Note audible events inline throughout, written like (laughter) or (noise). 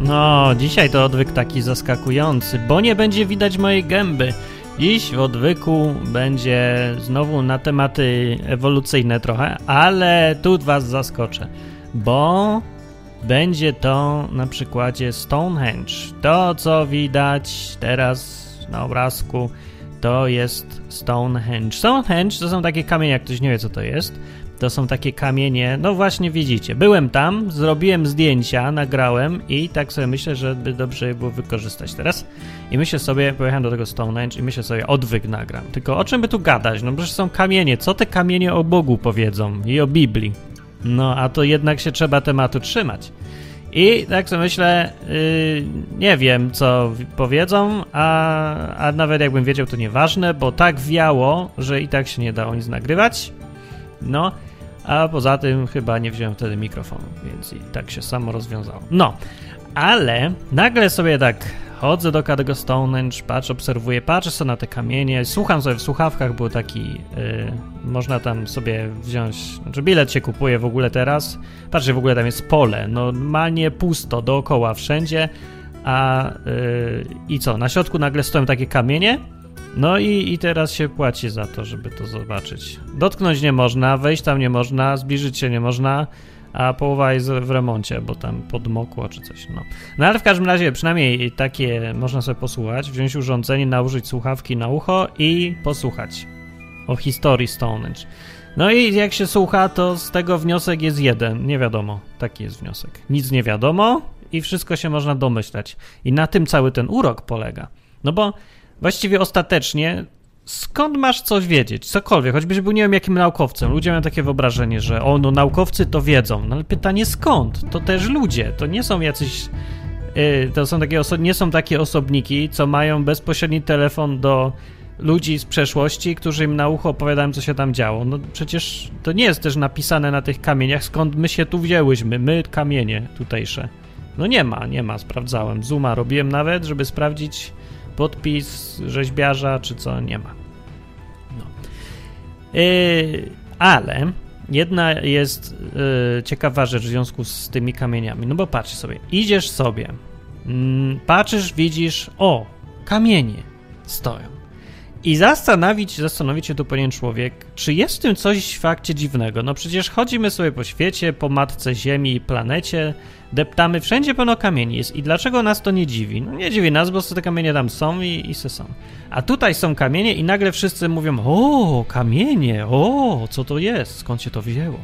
No, dzisiaj to odwyk taki zaskakujący, bo nie będzie widać mojej gęby. Dziś w odwyku będzie znowu na tematy ewolucyjne trochę, ale tu was zaskoczę, bo będzie to na przykładzie Stonehenge. To, co widać teraz na obrazku, to jest Stonehenge. Stonehenge to są takie kamienie, jak ktoś nie wie, co to jest. To są takie kamienie, no właśnie widzicie, byłem tam, zrobiłem zdjęcia, nagrałem i tak sobie myślę, że by dobrze je było wykorzystać teraz. I myślę sobie, pojechałem do tego Stonehenge i myślę sobie, odwyk nagram. Tylko o czym by tu gadać? No przecież są kamienie, co te kamienie o Bogu powiedzą i o Biblii? No a to jednak się trzeba tematu trzymać. I tak sobie myślę, yy, nie wiem co powiedzą, a, a nawet jakbym wiedział, to nieważne, bo tak wiało, że i tak się nie dało nic nagrywać. No, a poza tym chyba nie wziąłem wtedy mikrofonu, więc i tak się samo rozwiązało. No, ale nagle sobie tak chodzę do tego Stonehenge, patrzę, obserwuję, patrzę sobie na te kamienie, słucham sobie w słuchawkach, był taki, yy, można tam sobie wziąć, znaczy bilet się kupuje w ogóle teraz, patrzę, w ogóle tam jest pole, normalnie pusto dookoła wszędzie, a yy, i co, na środku nagle stoją takie kamienie, no i, i teraz się płaci za to, żeby to zobaczyć. Dotknąć nie można, wejść tam nie można, zbliżyć się nie można, a połowa jest w remoncie, bo tam podmokło czy coś. No. no ale w każdym razie przynajmniej takie można sobie posłuchać, wziąć urządzenie, nałożyć słuchawki na ucho i posłuchać o historii Stonehenge. No i jak się słucha, to z tego wniosek jest jeden. Nie wiadomo. Taki jest wniosek. Nic nie wiadomo i wszystko się można domyślać. I na tym cały ten urok polega. No bo właściwie ostatecznie skąd masz coś wiedzieć, cokolwiek, choćby był nie wiem jakim naukowcem. Ludzie mają takie wyobrażenie, że o, no naukowcy to wiedzą. No ale pytanie skąd? To też ludzie, to nie są jacyś yy, to są takie oso- nie są takie osobniki, co mają bezpośredni telefon do ludzi z przeszłości, którzy im na ucho opowiadają, co się tam działo. No przecież to nie jest też napisane na tych kamieniach, skąd my się tu wzięłyśmy, my kamienie tutejsze. No nie ma, nie ma, sprawdzałem. Zuma robiłem nawet, żeby sprawdzić podpis rzeźbiarza, czy co, nie ma. No. Yy, ale jedna jest yy, ciekawa rzecz w związku z tymi kamieniami. No bo patrz sobie, idziesz sobie, yy, patrzysz, widzisz, o, kamienie stoją. I zastanowić, zastanowić się tu powinien człowiek, czy jest w tym coś w fakcie dziwnego. No przecież chodzimy sobie po świecie, po matce Ziemi i planecie, deptamy, wszędzie pełno kamieni jest. I dlaczego nas to nie dziwi? No nie dziwi nas, bo te kamienie tam są i, i se są. A tutaj są kamienie i nagle wszyscy mówią, o, kamienie, o, co to jest, skąd się to wzięło?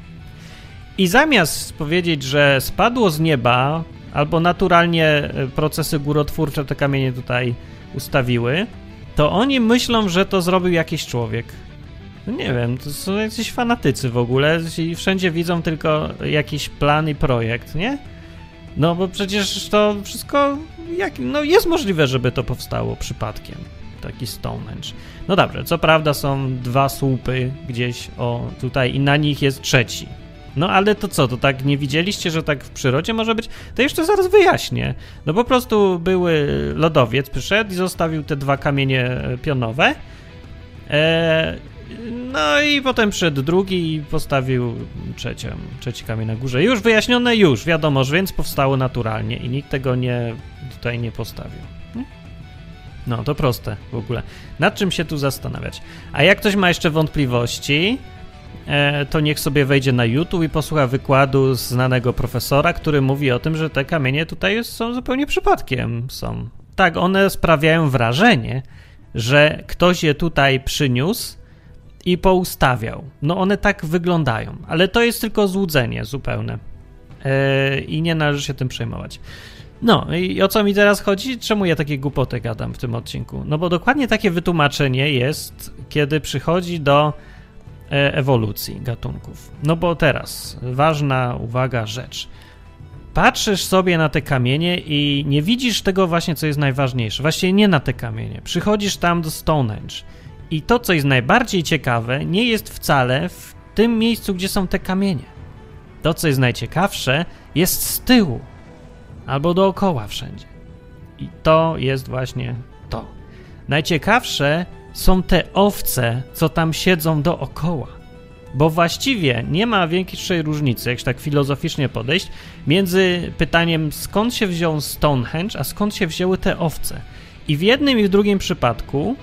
I zamiast powiedzieć, że spadło z nieba, albo naturalnie e, procesy górotwórcze te kamienie tutaj ustawiły, to oni myślą, że to zrobił jakiś człowiek. No nie wiem, to są jacyś fanatycy w ogóle i wszędzie widzą tylko jakiś plan i projekt, nie? No bo przecież to wszystko, jak, no jest możliwe, żeby to powstało przypadkiem, taki Stonehenge. No dobrze, co prawda są dwa słupy gdzieś, o tutaj i na nich jest trzeci. No ale to co, to tak nie widzieliście, że tak w przyrodzie może być? To jeszcze zaraz wyjaśnię. No po prostu były lodowiec, przyszedł i zostawił te dwa kamienie e, pionowe. E, no i potem przyszedł drugi i postawił trzecią, trzeci kamień na górze. Już wyjaśnione, już wiadomo, że więc powstało naturalnie i nikt tego nie tutaj nie postawił. No to proste w ogóle. Nad czym się tu zastanawiać? A jak ktoś ma jeszcze wątpliwości, to niech sobie wejdzie na YouTube i posłucha wykładu znanego profesora, który mówi o tym, że te kamienie tutaj są zupełnie przypadkiem. Są. Tak, one sprawiają wrażenie, że ktoś je tutaj przyniósł i poustawiał. No one tak wyglądają, ale to jest tylko złudzenie zupełne. E, I nie należy się tym przejmować. No i o co mi teraz chodzi? Czemu ja takie głupoty gadam w tym odcinku? No bo dokładnie takie wytłumaczenie jest, kiedy przychodzi do E, ewolucji gatunków. No bo teraz, ważna uwaga, rzecz. Patrzysz sobie na te kamienie i nie widzisz tego właśnie, co jest najważniejsze. Właściwie nie na te kamienie. Przychodzisz tam do Stonehenge i to, co jest najbardziej ciekawe, nie jest wcale w tym miejscu, gdzie są te kamienie. To, co jest najciekawsze, jest z tyłu albo dookoła wszędzie. I to jest właśnie to. Najciekawsze są te owce, co tam siedzą dookoła. bo właściwie nie ma większej różnicy, jak tak filozoficznie podejść, między pytaniem skąd się wziął Stonehenge, a skąd się wzięły te owce. I w jednym i w drugim przypadku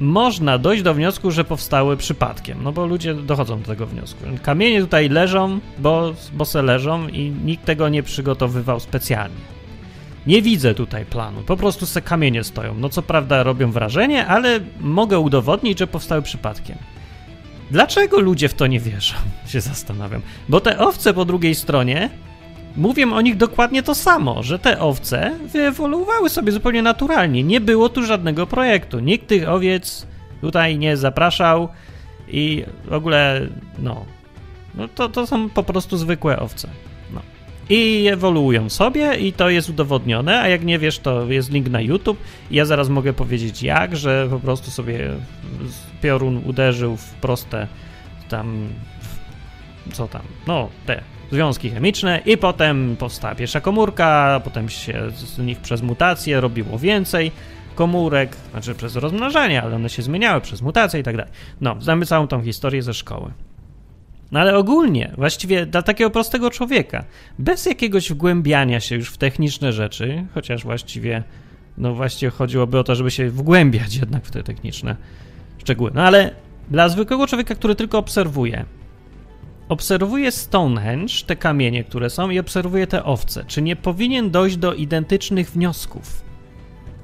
można dojść do wniosku, że powstały przypadkiem, no bo ludzie dochodzą do tego wniosku. Kamienie tutaj leżą, bo, bo se leżą i nikt tego nie przygotowywał specjalnie. Nie widzę tutaj planu, po prostu se kamienie stoją. No co prawda robią wrażenie, ale mogę udowodnić, że powstały przypadkiem. Dlaczego ludzie w to nie wierzą? (laughs) Się zastanawiam. Bo te owce po drugiej stronie mówią o nich dokładnie to samo, że te owce wyewoluowały sobie zupełnie naturalnie. Nie było tu żadnego projektu. Nikt tych owiec tutaj nie zapraszał i w ogóle, no, no to, to są po prostu zwykłe owce. I ewoluują sobie i to jest udowodnione, a jak nie wiesz, to jest link na YouTube ja zaraz mogę powiedzieć jak, że po prostu sobie piorun uderzył w proste tam, co tam, no te związki chemiczne i potem powstała pierwsza komórka, potem się z nich przez mutacje robiło więcej komórek, znaczy przez rozmnażanie, ale one się zmieniały przez mutacje i tak dalej. No, znamy całą tą historię ze szkoły. No ale ogólnie, właściwie dla takiego prostego człowieka, bez jakiegoś wgłębiania się już w techniczne rzeczy, chociaż właściwie, no właściwie chodziłoby o to, żeby się wgłębiać jednak w te techniczne szczegóły. No ale dla zwykłego człowieka, który tylko obserwuje, obserwuje Stonehenge, te kamienie, które są, i obserwuje te owce. Czy nie powinien dojść do identycznych wniosków?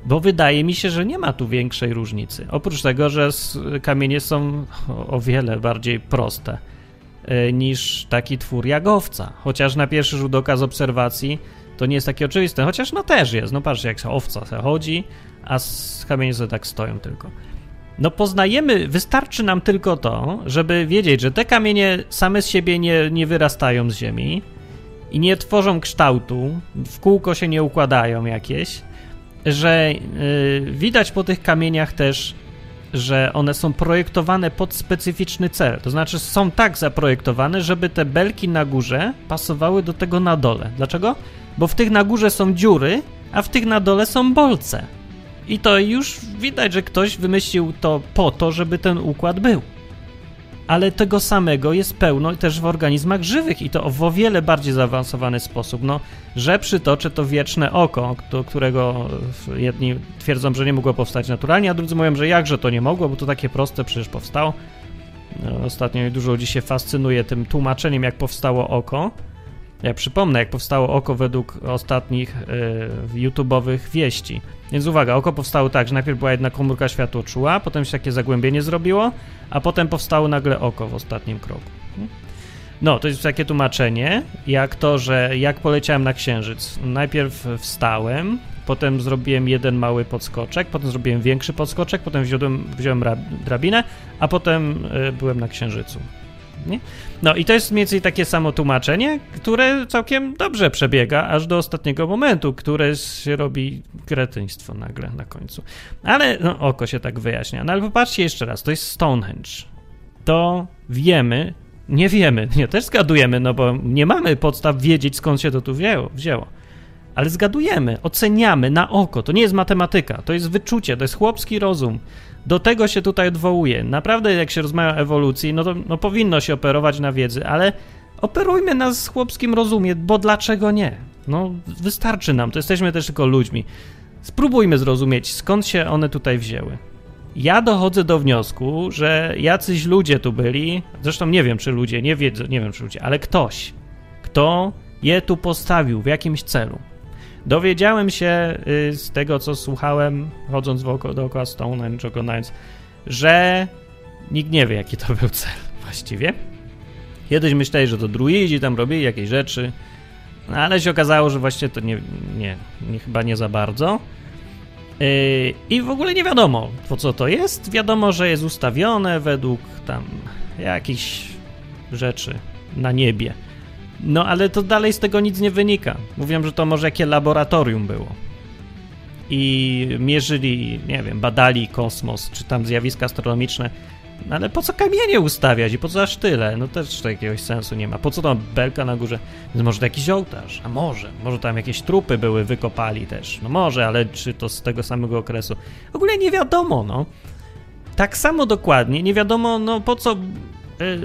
Bo wydaje mi się, że nie ma tu większej różnicy. Oprócz tego, że kamienie są o wiele bardziej proste niż taki twór jagowca. Chociaż na pierwszy rzut oka z obserwacji to nie jest takie oczywiste. Chociaż no też jest. No patrzcie, jak owca se chodzi, a kamienie sobie tak stoją tylko. No poznajemy, wystarczy nam tylko to, żeby wiedzieć, że te kamienie same z siebie nie, nie wyrastają z ziemi i nie tworzą kształtu, w kółko się nie układają jakieś, że yy, widać po tych kamieniach też, że one są projektowane pod specyficzny cel. To znaczy są tak zaprojektowane, żeby te belki na górze pasowały do tego na dole. Dlaczego? Bo w tych na górze są dziury, a w tych na dole są bolce. I to już widać, że ktoś wymyślił to po to, żeby ten układ był. Ale tego samego jest pełno też w organizmach żywych i to w o wiele bardziej zaawansowany sposób. No, że przytoczę to wieczne oko, którego jedni twierdzą, że nie mogło powstać naturalnie, a drudzy mówią, że jakże to nie mogło, bo to takie proste przecież powstało. No, ostatnio dużo ludzi się fascynuje tym tłumaczeniem, jak powstało oko. Ja przypomnę, jak powstało oko według ostatnich yy, YouTube'owych wieści. Więc uwaga, oko powstało tak, że najpierw była jedna komórka światłoczuła, potem się takie zagłębienie zrobiło, a potem powstało nagle oko w ostatnim kroku. No, to jest takie tłumaczenie, jak to, że jak poleciałem na księżyc. Najpierw wstałem, potem zrobiłem jeden mały podskoczek, potem zrobiłem większy podskoczek, potem wziąłem, wziąłem drabinę, a potem y, byłem na księżycu. Nie? No i to jest mniej więcej takie samo tłumaczenie, które całkiem dobrze przebiega, aż do ostatniego momentu, które się robi kretyństwo nagle na końcu. Ale no, oko się tak wyjaśnia. No ale popatrzcie jeszcze raz, to jest Stonehenge. To wiemy, nie wiemy, nie, też zgadujemy, no bo nie mamy podstaw wiedzieć, skąd się to tu wzięło. wzięło. Ale zgadujemy, oceniamy na oko. To nie jest matematyka, to jest wyczucie, to jest chłopski rozum. Do tego się tutaj odwołuje. Naprawdę, jak się rozmawia o ewolucji, no to no, powinno się operować na wiedzy, ale operujmy nas chłopskim rozumie, bo dlaczego nie? No, wystarczy nam, to jesteśmy też tylko ludźmi. Spróbujmy zrozumieć, skąd się one tutaj wzięły. Ja dochodzę do wniosku, że jacyś ludzie tu byli, zresztą nie wiem, czy ludzie, nie wiedzą, nie wiem, czy ludzie, ale ktoś, kto je tu postawił w jakimś celu. Dowiedziałem się y, z tego, co słuchałem, chodząc dookoła Stonehenge, oglądając, że nikt nie wie, jaki to był cel właściwie. Kiedyś myśleli, że to druidzi tam robili jakieś rzeczy, no, ale się okazało, że właściwie to nie, nie, nie chyba nie za bardzo. Yy, I w ogóle nie wiadomo, po co to jest. Wiadomo, że jest ustawione według tam jakichś rzeczy na niebie. No ale to dalej z tego nic nie wynika. Mówią, że to może jakie laboratorium było. I mierzyli, nie wiem, badali kosmos, czy tam zjawiska astronomiczne. No ale po co kamienie ustawiać i po co aż tyle? No też to jakiegoś sensu nie ma. Po co tam belka na górze? Więc może to jakiś ołtarz? A może. Może tam jakieś trupy były, wykopali też. No może, ale czy to z tego samego okresu? W ogóle nie wiadomo, no. Tak samo dokładnie, nie wiadomo, no po co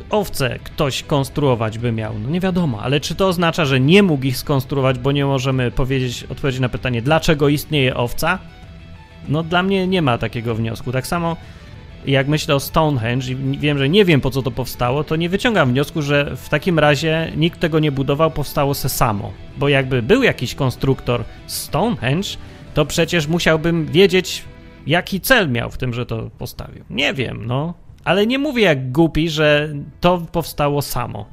owce ktoś konstruować by miał? No nie wiadomo, ale czy to oznacza, że nie mógł ich skonstruować, bo nie możemy powiedzieć, odpowiedzieć na pytanie, dlaczego istnieje owca? No dla mnie nie ma takiego wniosku. Tak samo jak myślę o Stonehenge i wiem, że nie wiem po co to powstało, to nie wyciągam wniosku, że w takim razie nikt tego nie budował, powstało se samo. Bo jakby był jakiś konstruktor Stonehenge, to przecież musiałbym wiedzieć, jaki cel miał w tym, że to postawił. Nie wiem, no. Ale nie mówię jak głupi, że to powstało samo.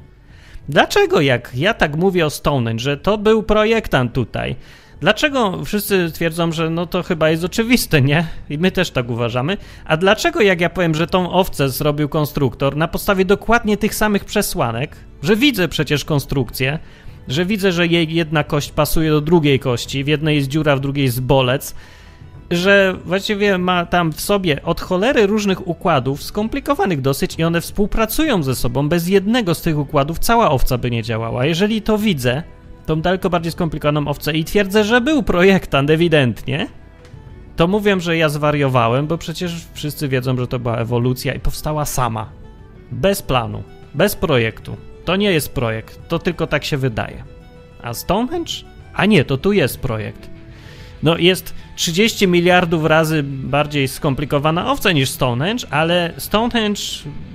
Dlaczego jak ja tak mówię o Stonehenge, że to był projektant tutaj, Dlaczego wszyscy twierdzą, że no to chyba jest oczywiste, nie? I my też tak uważamy. A dlaczego jak ja powiem, że tą owcę zrobił konstruktor na podstawie dokładnie tych samych przesłanek, że widzę przecież konstrukcję, że widzę, że jej jedna kość pasuje do drugiej kości, w jednej jest dziura, w drugiej jest bolec, że właściwie ma tam w sobie od cholery różnych układów, skomplikowanych dosyć, i one współpracują ze sobą. Bez jednego z tych układów cała owca by nie działała. Jeżeli to widzę, tą daleko bardziej skomplikowaną owcę i twierdzę, że był projektant ewidentnie, to mówię, że ja zwariowałem, bo przecież wszyscy wiedzą, że to była ewolucja i powstała sama. Bez planu, bez projektu. To nie jest projekt, to tylko tak się wydaje. A Stonehenge? A nie, to tu jest projekt. No jest 30 miliardów razy bardziej skomplikowana owca niż Stonehenge, ale Stonehenge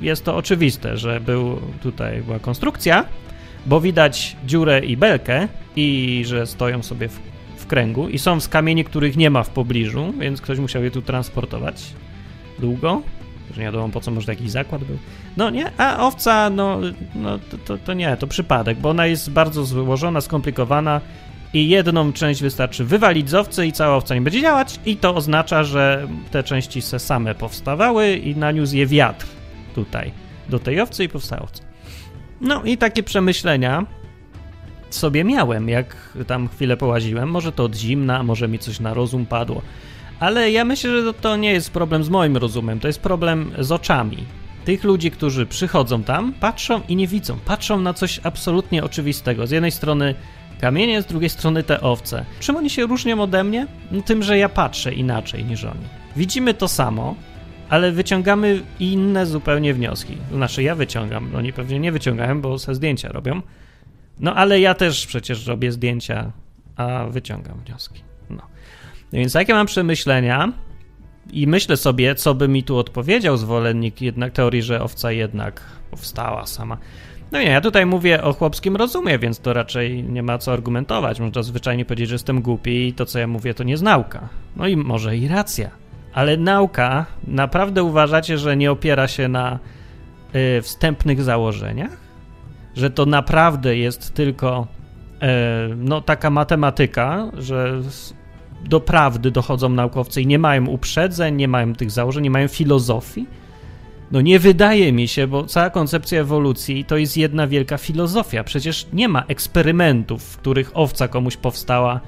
jest to oczywiste, że był tutaj była konstrukcja, bo widać dziurę i belkę i że stoją sobie w, w kręgu i są z kamieni, których nie ma w pobliżu, więc ktoś musiał je tu transportować długo. Że nie wiadomo po co, może jakiś zakład był. No nie, a owca, no, no to, to, to nie, to przypadek, bo ona jest bardzo złożona, skomplikowana i jedną część wystarczy wywalić z owcy i cała owca nie będzie działać i to oznacza, że te części se same powstawały i naniósł je wiatr tutaj do tej owcy i powstała owca. No i takie przemyślenia sobie miałem, jak tam chwilę połaziłem. Może to od zimna, może mi coś na rozum padło. Ale ja myślę, że to nie jest problem z moim rozumem, to jest problem z oczami. Tych ludzi, którzy przychodzą tam, patrzą i nie widzą. Patrzą na coś absolutnie oczywistego. Z jednej strony kamienie, z drugiej strony te owce. Czym oni się różnią ode mnie? No, tym, że ja patrzę inaczej niż oni. Widzimy to samo, ale wyciągamy inne zupełnie wnioski. Znaczy, ja wyciągam, oni pewnie nie wyciągają, bo se zdjęcia robią. No ale ja też przecież robię zdjęcia, a wyciągam wnioski. No. Więc jakie mam przemyślenia i myślę sobie, co by mi tu odpowiedział zwolennik jednak teorii, że owca jednak powstała sama. No nie, ja tutaj mówię o chłopskim rozumie, więc to raczej nie ma co argumentować. Można zwyczajnie powiedzieć, że jestem głupi i to, co ja mówię, to nie jest nauka. No i może i racja. Ale nauka, naprawdę uważacie, że nie opiera się na y, wstępnych założeniach? Że to naprawdę jest tylko y, no, taka matematyka, że do prawdy dochodzą naukowcy i nie mają uprzedzeń, nie mają tych założeń, nie mają filozofii? No nie wydaje mi się, bo cała koncepcja ewolucji to jest jedna wielka filozofia. Przecież nie ma eksperymentów, w których owca komuś powstała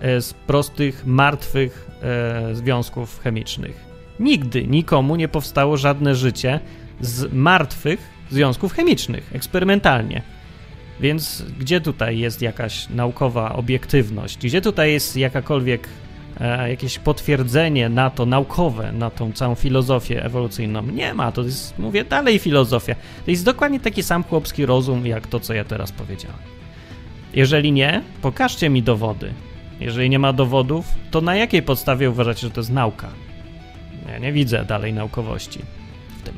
E, z prostych, martwych e, związków chemicznych. Nigdy nikomu nie powstało żadne życie z martwych związków chemicznych, eksperymentalnie. Więc gdzie tutaj jest jakaś naukowa obiektywność? Gdzie tutaj jest jakakolwiek jakieś potwierdzenie na to naukowe, na tą całą filozofię ewolucyjną? Nie ma, to jest, mówię, dalej filozofia. To jest dokładnie taki sam chłopski rozum, jak to, co ja teraz powiedziałem. Jeżeli nie, pokażcie mi dowody, jeżeli nie ma dowodów, to na jakiej podstawie uważacie, że to jest nauka? Ja nie widzę dalej naukowości w tym.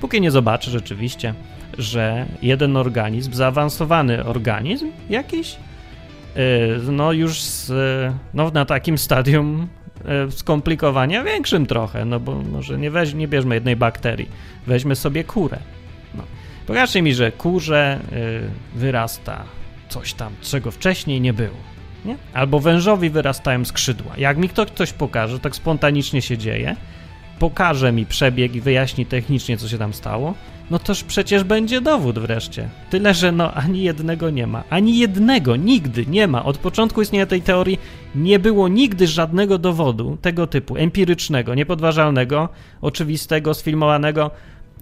Póki nie zobaczę rzeczywiście, że jeden organizm, zaawansowany organizm jakiś, no już z, no na takim stadium yy, skomplikowania większym trochę, no bo może nie, weź, nie bierzmy jednej bakterii, weźmy sobie kurę. No. Pokażcie mi, że kurze yy, wyrasta coś tam, czego wcześniej nie było nie? Albo wężowi wyrastają skrzydła. Jak mi to ktoś pokaże, tak spontanicznie się dzieje, pokaże mi przebieg i wyjaśni technicznie, co się tam stało, no toż przecież będzie dowód wreszcie. Tyle, że no ani jednego nie ma. Ani jednego, nigdy nie ma. Od początku istnienia tej teorii nie było nigdy żadnego dowodu tego typu, empirycznego, niepodważalnego, oczywistego, sfilmowanego.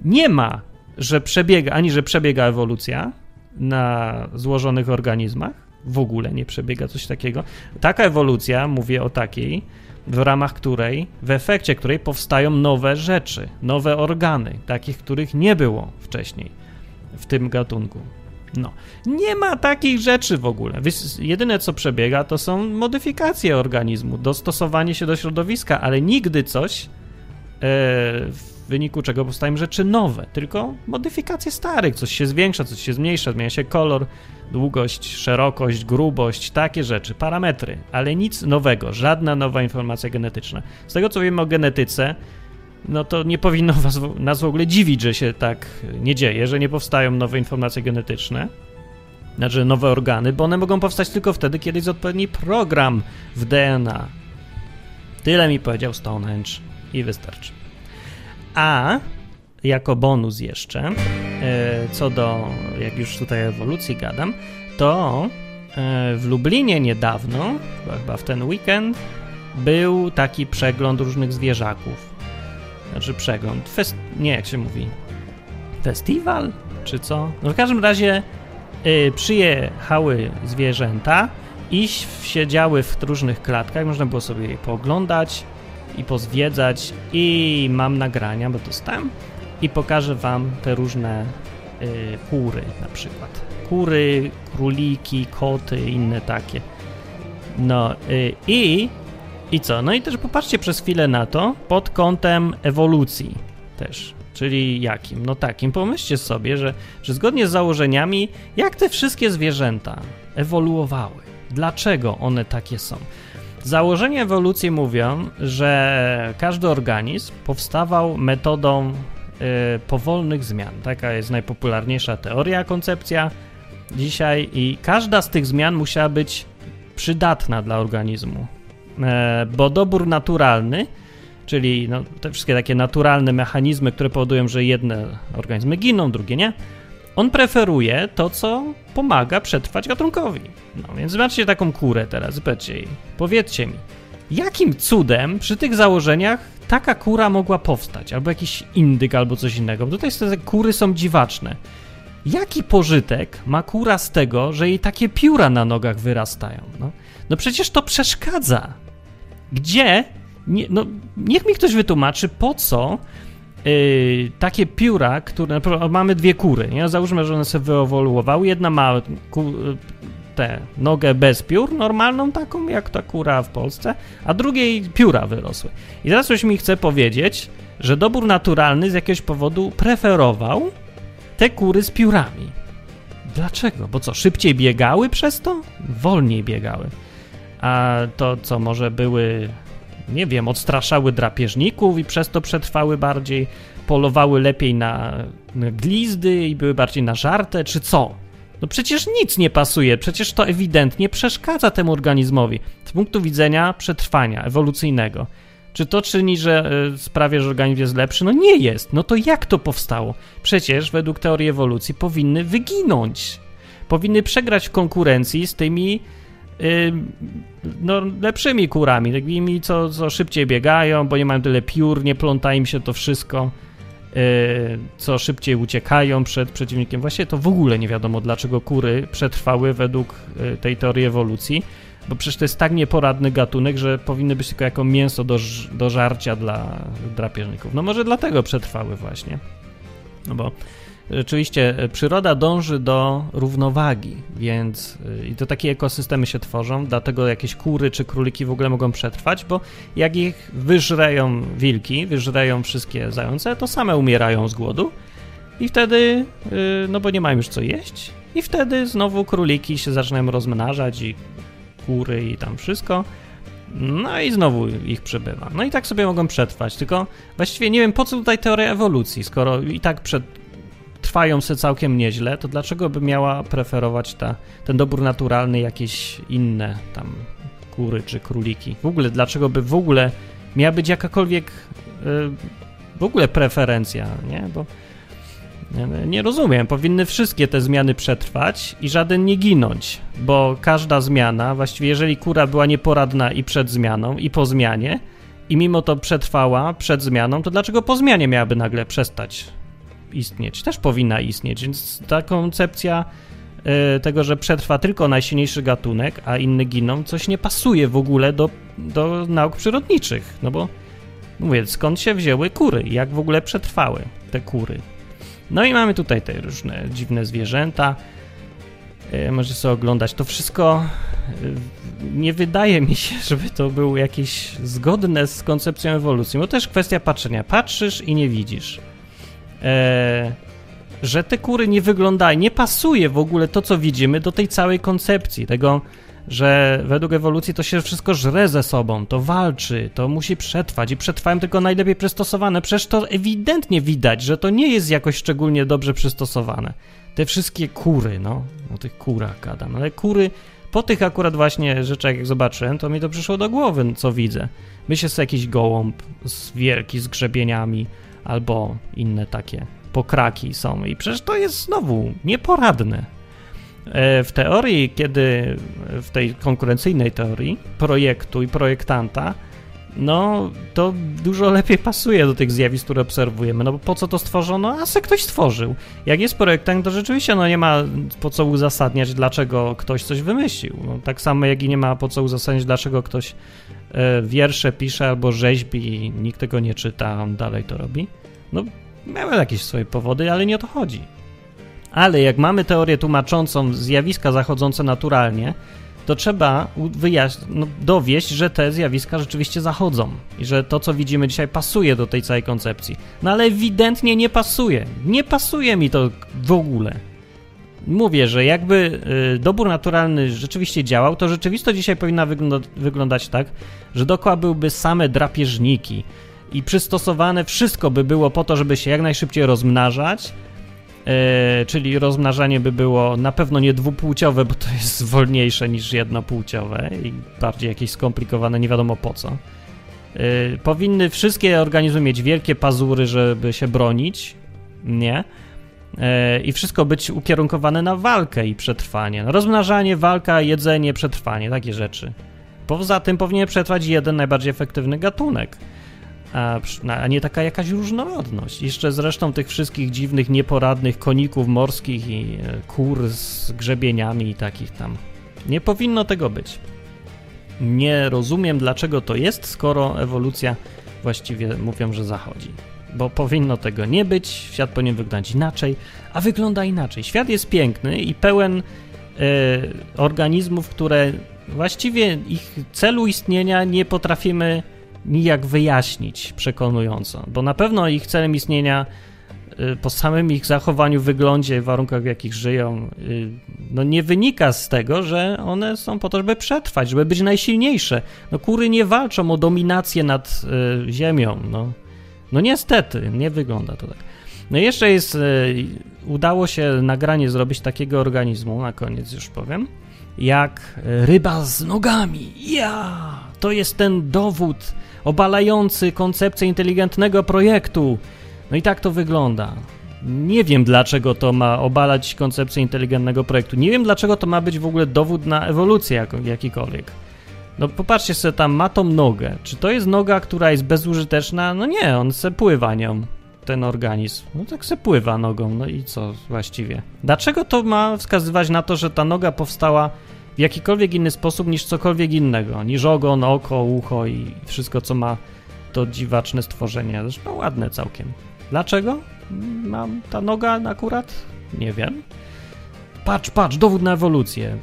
Nie ma, że przebiega, ani że przebiega ewolucja na złożonych organizmach, w ogóle nie przebiega coś takiego. Taka ewolucja, mówię o takiej, w ramach której, w efekcie której powstają nowe rzeczy, nowe organy, takich, których nie było wcześniej. w tym gatunku. No, nie ma takich rzeczy w ogóle. Jedyne co przebiega to są modyfikacje organizmu, dostosowanie się do środowiska, ale nigdy coś, e, w wyniku czego powstają rzeczy nowe, tylko modyfikacje starych. Coś się zwiększa, coś się zmniejsza, zmienia się kolor, długość, szerokość, grubość, takie rzeczy, parametry, ale nic nowego, żadna nowa informacja genetyczna. Z tego co wiemy o genetyce, no to nie powinno (laughs) was, nas w ogóle dziwić, że się tak nie dzieje, że nie powstają nowe informacje genetyczne, znaczy nowe organy, bo one mogą powstać tylko wtedy, kiedy jest odpowiedni program w DNA. Tyle mi powiedział Stonehenge i wystarczy. A jako bonus jeszcze, e, co do, jak już tutaj ewolucji gadam, to e, w Lublinie niedawno, chyba w ten weekend, był taki przegląd różnych zwierzaków. Znaczy przegląd, fest, nie jak się mówi, festiwal czy co? No w każdym razie y, przyjechały zwierzęta i siedziały w różnych klatkach, można było sobie je pooglądać i pozwiedzać i mam nagrania, bo dostałem i pokażę wam te różne y, kury na przykład. Kury, króliki, koty, inne takie. No y, i i co? No i też popatrzcie przez chwilę na to pod kątem ewolucji też. Czyli jakim? No takim. Pomyślcie sobie, że, że zgodnie z założeniami, jak te wszystkie zwierzęta ewoluowały? Dlaczego one takie są? Założenia ewolucji mówią, że każdy organizm powstawał metodą y, powolnych zmian. Taka jest najpopularniejsza teoria, koncepcja dzisiaj, i każda z tych zmian musiała być przydatna dla organizmu. E, bo dobór naturalny, czyli no, te wszystkie takie naturalne mechanizmy, które powodują, że jedne organizmy giną, drugie nie, on preferuje to, co pomaga przetrwać gatunkowi. No więc zobaczcie taką kurę teraz, zobaczcie jej. Powiedzcie mi, jakim cudem przy tych założeniach taka kura mogła powstać? Albo jakiś indyk, albo coś innego. Bo tutaj te kury są dziwaczne. Jaki pożytek ma kura z tego, że jej takie pióra na nogach wyrastają? No, no przecież to przeszkadza. Gdzie? Nie, no, niech mi ktoś wytłumaczy, po co yy, takie pióra, które. Mamy dwie kury, nie? Załóżmy, że one sobie wyewoluowały. Jedna ma ku, tę nogę bez piór, normalną taką, jak ta kura w Polsce, a drugiej pióra wyrosły. I teraz ktoś mi chce powiedzieć, że dobór naturalny z jakiegoś powodu preferował te kury z piórami. Dlaczego? Bo co, szybciej biegały przez to? Wolniej biegały a to co może były, nie wiem, odstraszały drapieżników i przez to przetrwały bardziej, polowały lepiej na, glizdy i były bardziej nażarte, czy co? No przecież nic nie pasuje, przecież to ewidentnie przeszkadza temu organizmowi z punktu widzenia przetrwania ewolucyjnego. Czy to czyni, że y, sprawia, że organizm jest lepszy? No nie jest. No to jak to powstało? Przecież według teorii ewolucji powinny wyginąć. Powinny przegrać w konkurencji z tymi no, lepszymi kurami, takimi, co, co szybciej biegają, bo nie mają tyle piór, nie pląta im się to wszystko, yy, co szybciej uciekają przed przeciwnikiem. Właściwie to w ogóle nie wiadomo, dlaczego kury przetrwały według yy, tej teorii ewolucji, bo przecież to jest tak nieporadny gatunek, że powinny być tylko jako mięso do, do żarcia dla drapieżników. No może dlatego przetrwały właśnie. No bo Rzeczywiście e, przyroda dąży do równowagi, więc e, i to takie ekosystemy się tworzą, dlatego jakieś kury czy króliki w ogóle mogą przetrwać, bo jak ich wyżreją wilki, wyżreją wszystkie zające, to same umierają z głodu i wtedy, e, no bo nie mają już co jeść, i wtedy znowu króliki się zaczynają rozmnażać i kury i tam wszystko. No i znowu ich przybywa. No i tak sobie mogą przetrwać, tylko właściwie nie wiem po co tutaj teoria ewolucji, skoro i tak przed trwają se całkiem nieźle, to dlaczego by miała preferować ta, ten dobór naturalny jakieś inne tam kury czy króliki? W ogóle, dlaczego by w ogóle miała być jakakolwiek yy, w ogóle preferencja, nie? Bo nie, nie rozumiem. Powinny wszystkie te zmiany przetrwać i żaden nie ginąć, bo każda zmiana, właściwie jeżeli kura była nieporadna i przed zmianą, i po zmianie, i mimo to przetrwała przed zmianą, to dlaczego po zmianie miałaby nagle przestać istnieć, też powinna istnieć, więc ta koncepcja y, tego, że przetrwa tylko najsilniejszy gatunek, a inny giną, coś nie pasuje w ogóle do, do nauk przyrodniczych, no bo mówię, skąd się wzięły kury, jak w ogóle przetrwały te kury. No i mamy tutaj te różne dziwne zwierzęta. E, Możecie sobie oglądać to wszystko. E, Nie wydaje mi się, (laughs) żeby to było jakieś zgodne z koncepcją ewolucji, bo też kwestia patrzenia. Patrzysz i nie widzisz. E, że te kury nie wyglądają, nie pasuje w ogóle to, co widzimy, do tej całej koncepcji, tego, że według ewolucji to się wszystko żre ze sobą, to walczy, to musi przetrwać i przetrwają tylko najlepiej przystosowane. Przecież to ewidentnie widać, że to nie jest jakoś szczególnie dobrze przystosowane. Te wszystkie kury, no, o tych kurach gadam, ale kury, po tych akurat właśnie rzeczach, jak zobaczyłem, to mi to przyszło do głowy, co widzę. Myślę sobie jakiś gołąb z wielki, z grzebieniami, albo inne takie pokraki są i przecież to jest znowu nieporadne. E, W teorii, kiedy w tej konkurencyjnej teorii projektu i projektanta, no to dużo lepiej pasuje do tych zjawisk, które obserwujemy. No bo po co to stworzono? A se ktoś stworzył. Jak jest projektant, to rzeczywiście no nie ma po co uzasadniać, dlaczego ktoś coś wymyślił. No, tak samo jak i nie ma po co uzasadniać, dlaczego ktoś e, wiersze pisze albo rzeźbi i nikt tego nie czyta, on dalej to robi. No miały jakieś swoje powody, ale nie o to chodzi. Ale jak mamy teorię tłumaczącą zjawiska zachodzące naturalnie, to trzeba u- wyjaś- no, dowieść, że te zjawiska rzeczywiście zachodzą i że to, co widzimy dzisiaj, pasuje do tej całej koncepcji. No ale ewidentnie nie pasuje. Nie pasuje mi to w ogóle. Mówię, że jakby y, dobór naturalny rzeczywiście działał, to rzeczywistość dzisiaj powinna wygląda- wyglądać tak, że dookoła byłyby same drapieżniki i przystosowane wszystko by było po to, żeby się jak najszybciej rozmnażać, E, czyli rozmnażanie by było na pewno nie dwupłciowe, bo to jest wolniejsze niż jednopłciowe i bardziej jakieś skomplikowane, nie wiadomo po co. E, powinny wszystkie organizmy mieć wielkie pazury, żeby się bronić, nie? E, I wszystko być ukierunkowane na walkę i przetrwanie. No, rozmnażanie, walka, jedzenie, przetrwanie, takie rzeczy. Poza tym powinien przetrwać jeden najbardziej efektywny gatunek a, a nie taka jakaś różnorodność. Jeszcze zresztą tych wszystkich dziwnych, nieporadnych koników morskich i e, kur z grzebieniami i takich tam. Nie powinno tego być. Nie rozumiem, dlaczego to jest, skoro ewolucja właściwie mówią, że zachodzi. Bo powinno tego nie być, świat powinien wyglądać inaczej, a wygląda inaczej. Świat jest piękny i pełen e, organizmów, które właściwie ich celu istnienia nie potrafimy nijak wyjaśnić przekonująco, bo na pewno ich celem istnienia y, po samym ich zachowaniu, wyglądzie, warunkach w jakich żyją, y, no nie wynika z tego, że one są po to, żeby przetrwać, żeby być najsilniejsze. No kury nie walczą o dominację nad y, ziemią, no. No niestety, nie wygląda to tak. No jeszcze jest, udało się nagranie zrobić takiego organizmu, na koniec już powiem, jak ryba z nogami. Ja! To jest ten dowód obalający koncepcję inteligentnego projektu. No i tak to wygląda. Nie wiem, dlaczego to ma obalać koncepcję inteligentnego projektu. Nie wiem, dlaczego to ma być w ogóle dowód na ewolucję jako, jakikolwiek. No popatrzcie sobie tam, ma tą nogę. Czy to jest noga, która jest bezużyteczna? No nie, on se pływa nią, ten organizm. No tak se pływa nogą, no i co właściwie? Dlaczego to ma wskazywać na to, że ta noga powstała w jakikolwiek inny sposób niż cokolwiek innego? Niż ogon, oko, ucho i wszystko, co ma to dziwaczne stworzenie. Zresztą ładne całkiem. Dlaczego mam ta noga akurat? Nie wiem. Patrz, patrz, dowód na ewolucję.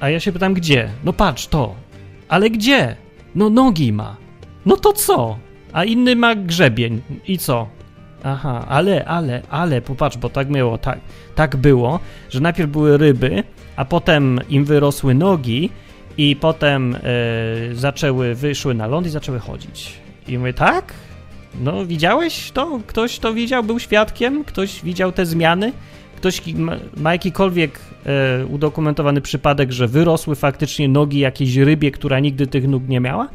A ja się pytam, gdzie? No patrz, to. Ale gdzie? No nogi ma. No to co? A inny ma grzebień. I co? Aha, ale, ale, ale, popatrz, bo tak było, tak, tak było, że najpierw były ryby, a potem im wyrosły nogi i potem e, zaczęły, wyszły na ląd i zaczęły chodzić. I mówię, tak? No, widziałeś to? Ktoś to widział? Był świadkiem? Ktoś widział te zmiany? Ktoś ma jakikolwiek e, udokumentowany przypadek, że wyrosły faktycznie nogi jakiejś rybie, która nigdy tych nóg nie miała?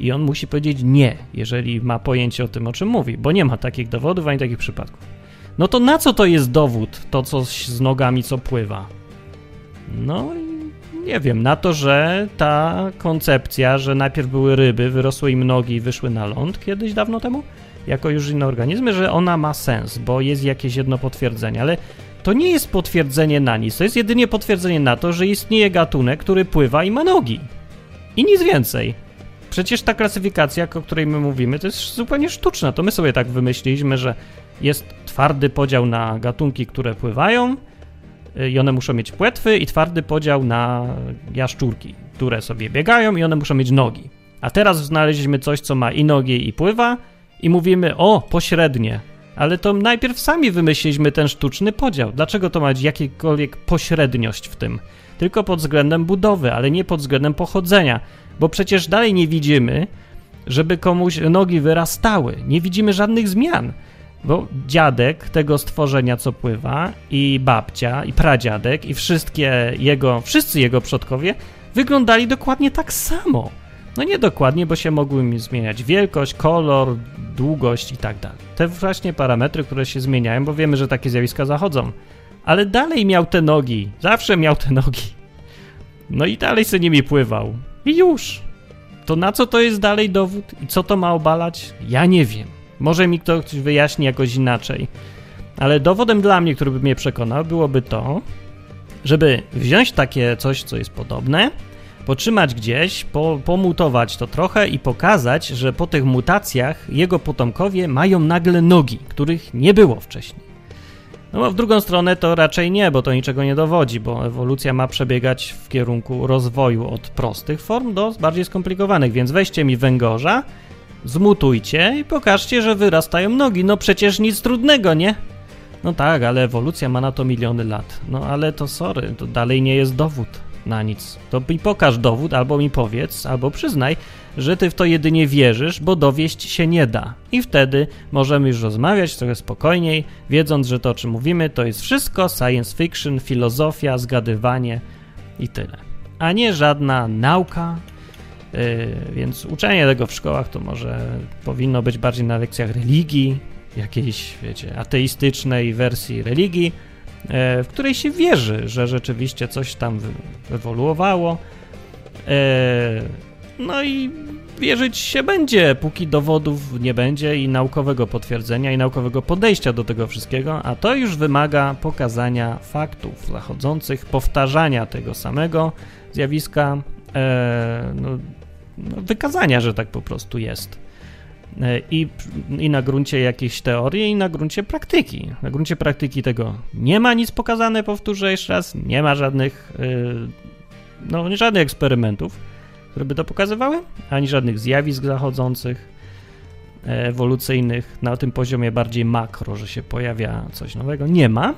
I on musi powiedzieć nie, jeżeli ma pojęcie o tym, o czym mówi, bo nie ma takich dowodów ani takich przypadków. No to na co to jest dowód, to coś z nogami, co pływa? No nie wiem, na to, że ta koncepcja, że najpierw były ryby, wyrosły im nogi i wyszły na ląd kiedyś dawno temu, jako już inne organizmy, że ona ma sens, bo jest jakieś jedno potwierdzenie, ale to nie jest potwierdzenie na nic, to jest jedynie potwierdzenie na to, że istnieje gatunek, który pływa i ma nogi. I nic więcej. Przecież ta klasyfikacja, o której my mówimy, to jest zupełnie sztuczna. To my sobie tak wymyśliliśmy, że jest twardy podział na gatunki, które pływają y, i one muszą mieć płetwy i twardy podział na jaszczurki, które sobie biegają i one muszą mieć nogi. A teraz znaleźliśmy coś, co ma i nogi i pływa i mówimy, o, pośrednie. Ale to najpierw sami wymyśliliśmy ten sztuczny podział. Dlaczego to ma jakiekolwiek pośredniość w tym? Tylko pod względem budowy, ale nie pod względem pochodzenia. Bo przecież dalej nie widzimy, żeby komuś nogi wyrastały. Nie widzimy żadnych zmian. Bo dziadek tego stworzenia, co pływa, i babcia, i pradziadek, i wszystkie jego, wszyscy jego przodkowie wyglądali dokładnie tak samo. No nie dokładnie, bo się mogły mi zmieniać wielkość, kolor, długość i tak dalej. Te właśnie parametry, które się zmieniają, bo wiemy, że takie zjawiska zachodzą. Ale dalej miał te nogi, zawsze miał te nogi. No i dalej sobie nimi pływał. I już. To na co to jest dalej dowód i co to ma obalać? Ja nie wiem. Może mi ktoś wyjaśni jakoś inaczej. Ale dowodem dla mnie, który by mnie przekonał, byłoby to, żeby wziąć takie coś, co jest podobne, potrzymać gdzieś, po, pomutować to trochę i pokazać, że po tych mutacjach jego potomkowie mają nagle nogi, których nie było wcześniej. No a w drugą stronę to raczej nie, bo to niczego nie dowodzi, bo ewolucja ma przebiegać w kierunku rozwoju od prostych form do bardziej skomplikowanych, więc weźcie mi węgorza, zmutujcie i pokażcie, że wyrastają nogi. No przecież nic trudnego, nie? No tak, ale ewolucja ma na to miliony lat. No ale to sorry, to dalej nie jest dowód na nic. To mi pokaż dowód, albo mi powiedz, albo przyznaj, że ty w to jedynie wierzysz, bo dowieść się nie da. I wtedy możemy już rozmawiać trochę spokojniej, wiedząc, że to, o czym mówimy, to jest wszystko science fiction, filozofia, zgadywanie i tyle. A nie żadna nauka. Yy, więc uczenie tego w szkołach to może powinno być bardziej na lekcjach religii, jakiejś, wiecie, ateistycznej wersji religii, w której się wierzy, że rzeczywiście coś tam ewoluowało. E, no i wierzyć się będzie, póki dowodów nie będzie i naukowego potwierdzenia i naukowego podejścia do tego wszystkiego, a to już wymaga pokazania faktów zachodzących, powtarzania tego samego zjawiska, e, no, no, wykazania, że tak po prostu jest. I, I na gruncie jakiejś teorii, i na gruncie praktyki. Na gruncie praktyki tego nie ma nic pokazane, powtórzę jeszcze raz, nie ma żadnych, e, no, żadnych eksperymentów, które by to pokazywały, ani żadnych zjawisk zachodzących, e, ewolucyjnych na tym poziomie bardziej makro, że się pojawia coś nowego. Nie ma.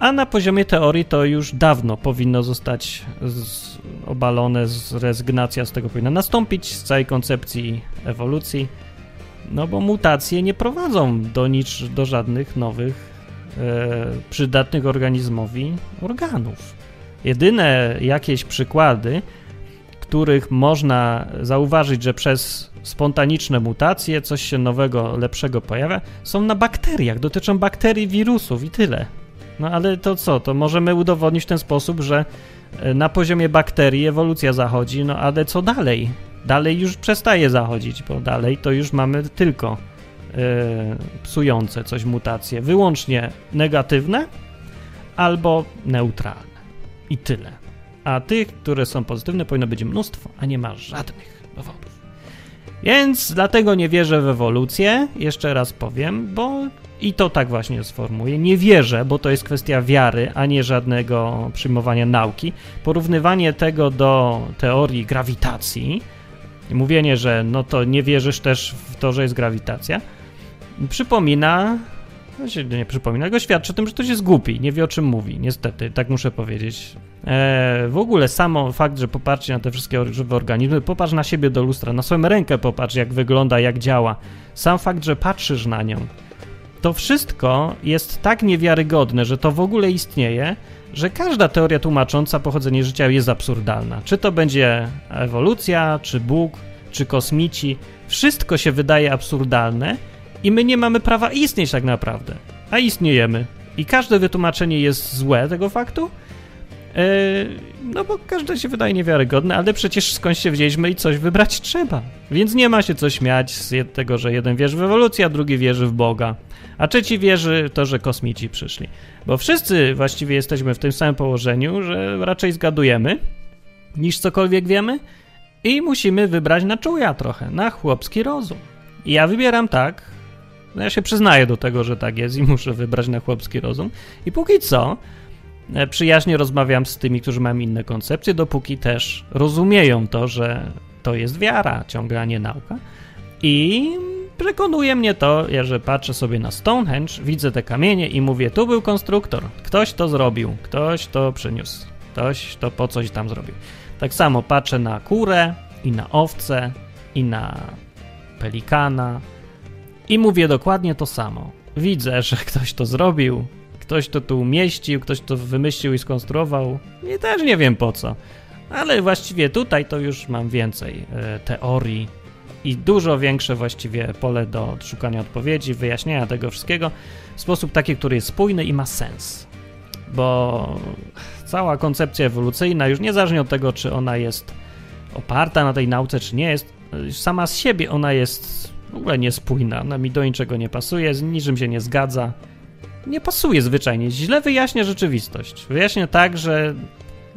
A na poziomie teorii to już dawno powinno zostać z, obalone, z rezygnacja z tego powinna nastąpić, z całej koncepcji ewolucji no bo mutacje nie prowadzą do nic, do żadnych nowych e, przydatnych organizmowi organów. Jedyne jakieś przykłady, których można zauważyć, że przez spontaniczne mutacje coś się nowego, lepszego pojawia, są na bakteriach, dotyczą bakterii, wirusów i tyle. No ale to co? To możemy udowodnić w ten sposób, że e, na poziomie bakterii ewolucja zachodzi, no ale co dalej? Dalej już przestaje zachodzić, bo dalej to już mamy tylko yy, psujące coś mutacje, wyłącznie negatywne albo neutralne. I tyle. A tych, które są pozytywne, powinno być mnóstwo, a nie ma żadnych dowodów. Więc dlatego nie wierzę w ewolucję, jeszcze raz powiem, bo i to tak właśnie sformułuję. Nie wierzę, bo to jest kwestia wiary, a nie żadnego przyjmowania nauki. Porównywanie tego do teorii grawitacji i mówienie, że no to nie wierzysz też w to, że jest grawitacja, przypomina, no nie przypomina, go świadczy o tym, że ktoś jest głupi, nie wie o czym mówi, niestety, tak muszę powiedzieć. E, w ogóle samo fakt, że popatrzcie na te wszystkie żywe organizmy, popatrz na siebie do lustra, na swoją rękę popatrz, jak wygląda, jak działa. Sam fakt, że patrzysz na nią, to wszystko jest tak niewiarygodne, że to w ogóle istnieje, że każda teoria tłumacząca pochodzenie życia jest absurdalna. Czy to będzie ewolucja, czy Bóg, czy kosmici, wszystko się wydaje absurdalne i my nie mamy prawa istnieć tak naprawdę, a istniejemy. I każde wytłumaczenie jest złe tego faktu, no bo każde się wydaje niewiarygodne, ale przecież skąd się wzięliśmy i coś wybrać trzeba. Więc nie ma się co śmiać z tego, że jeden wierzy w ewolucję, a drugi wierzy w Boga a trzeci wierzy w to, że kosmici przyszli. Bo wszyscy właściwie jesteśmy w tym samym położeniu, że raczej zgadujemy niż cokolwiek wiemy i musimy wybrać na czuja trochę, na chłopski rozum. I ja wybieram tak, No ja się przyznaję do tego, że tak jest i muszę wybrać na chłopski rozum. I póki co e, przyjaźnie rozmawiam z tymi, którzy mają inne koncepcje, dopóki też rozumieją to, że to jest wiara ciągle, a nie nauka. I przekonuje mnie to, że patrzę sobie na Stonehenge, widzę te kamienie i mówię, tu był konstruktor, ktoś to zrobił, ktoś to przyniósł, ktoś to po coś tam zrobił. Tak samo patrzę na kurę i na owce i na pelikana i mówię dokładnie to samo. Widzę, że ktoś to zrobił, ktoś to tu umieścił, ktoś to wymyślił i skonstruował i też nie wiem po co. Ale właściwie tutaj to już mam więcej e, teorii i dużo większe właściwie pole do szukania odpowiedzi, wyjaśnienia tego wszystkiego w sposób taki, który jest spójny i ma sens. Bo cała koncepcja ewolucyjna, już niezależnie od tego, czy ona jest oparta na tej nauce, czy nie jest, sama z siebie ona jest w ogóle niespójna, ona mi do niczego nie pasuje, z niczym się nie zgadza. Nie pasuje zwyczajnie, źle wyjaśnia rzeczywistość. Wyjaśnia tak, że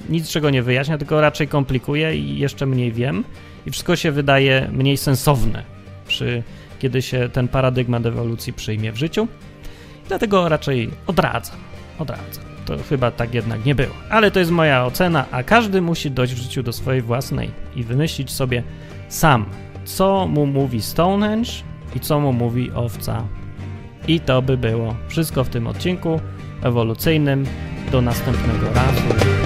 nic czego nie wyjaśnia, tylko raczej komplikuje i jeszcze mniej wiem i wszystko się wydaje mniej sensowne, przy, kiedy się ten paradygmat ewolucji przyjmie w życiu. Dlatego raczej odradzam, odradzam. To chyba tak jednak nie było. Ale to jest moja ocena, a każdy musi dojść w życiu do swojej własnej i wymyślić sobie sam, co mu mówi Stonehenge i co mu mówi owca. I to by było wszystko w tym odcinku ewolucyjnym. Do następnego razu.